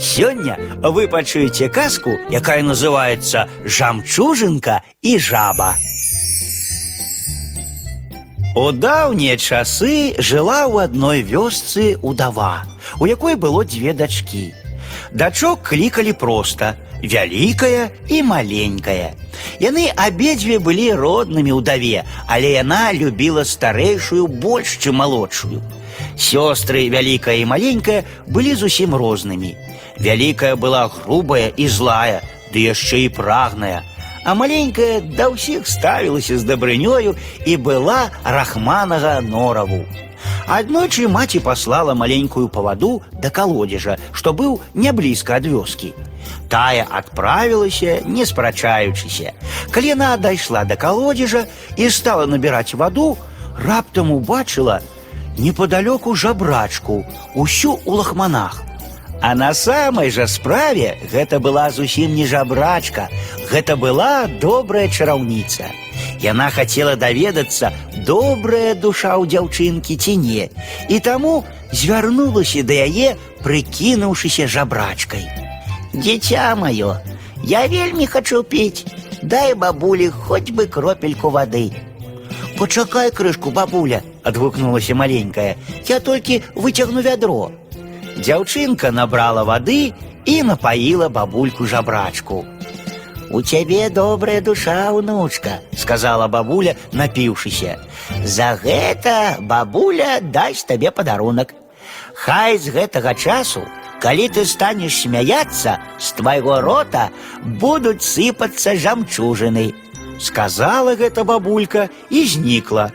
Сёння вы пачуеце казку, якая называется «Жамчужинка и жаба». У даўнія часы жыла ў адной вёсцы удава, у якой было дзве дачкі. Дачок клікалі проста вялікая і маленькая. Яны абедзве былі роднымі ўдаве, але яна любіла старэйшую больш, чым малодшую. Сёстры вялікая і маленькая былі зусім рознымі. Вялікая была грубая і злая, ды яшчэ і прагная, а маленькая да ўсіх ставілася з дабрынёю і была рахманага нораву. Аднойчы маці паслала маленькую паваду да калодзежа, што быў не блізка ад вёскі. Тая адправілася, не спрачаючыся. Калі яна дайшла да калодзежа і стала набіраць ваду, раптам убачыла непадалёку жабрачку, усю ў лахманах. А на самай жа справе гэта была зусім не жабрачка, гэта была добрая чараўніца. Яна хацела даведацца, добрая душа ў дзяўчынкі ці не, і таму звярнулася да яе, прыкінуўшыся жабрачкай. Дзіця маё, я вельмі хачу піць, дай бабулі хоць бы кропельку вады. Пачакай крышку, бабуля, адгукнулася маленькая. Я толькі выцягну вядро. Дзяўчынка набрала вады і напаіла бабульку жабрачку. У цябе добрая душа, унучка, сказала бабуля, напіўшыся. За гэта бабуля дасць табе падарунак. Хай з гэтага часу, калі ты станеш смяяцца, з твайго рота будуць сыпацца жамчужыны. Сказала гэта бабулька і знікла.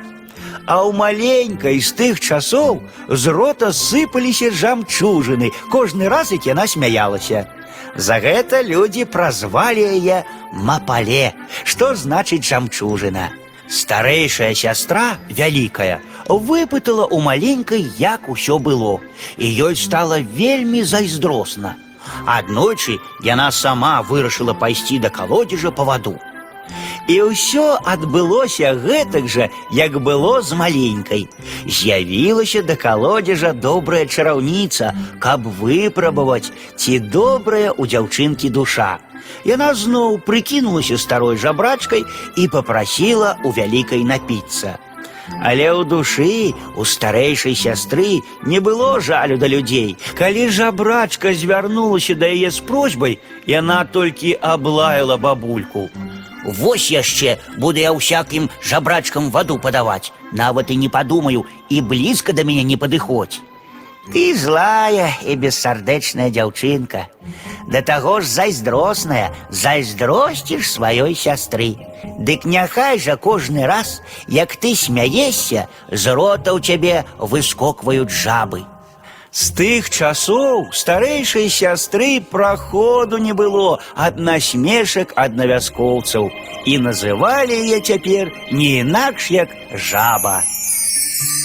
А ў маленькай з тых часоў з рота сыпаліся жамчужыны, кожны раз, як яна смяялася. За гэта людзі празвалі яе мапале, што значыць жамчужына. Старэйшая сястра, вялікая, выпытала ў маленькай, як усё было, і ёй стала вельмі зайздросна. Аднойчы яна сама вырашыла пайсці да калодзежа па ваду. І ўсё адбылося гэтак жа, як было з маленькай. З'явілася да калодзежа добрая чараўніца, каб выпрабаваць, ці добрая ў дзяўчынкі душа. Яна зноў прыкінулася старой жабрачкай і попрасіла у вялікай напіцца. Але ў душы у старэйшай сястры не было жалю да людзей. Калі жабрачка звярнулася да яе з просьбай, яна толькі аблаяла бабульку. Вось яшчэ буду я ўсякім жабрачкам ваду падаваць. Нават і не падумаю і блізка да мяне не падыходзь. Ты злая і бессардэчная дзяўчынка. Да таго ж зайздросная, зайздросціш сваёй сястры. Дык няхай жа кожны раз, як ты смяешся, з рота ў цябе выскокваюць жабы. З тых часоў старэйшай сястры праходу не было ад насмешак аднавяскоўцаў і называлі яе цяпер не інакш як жаба.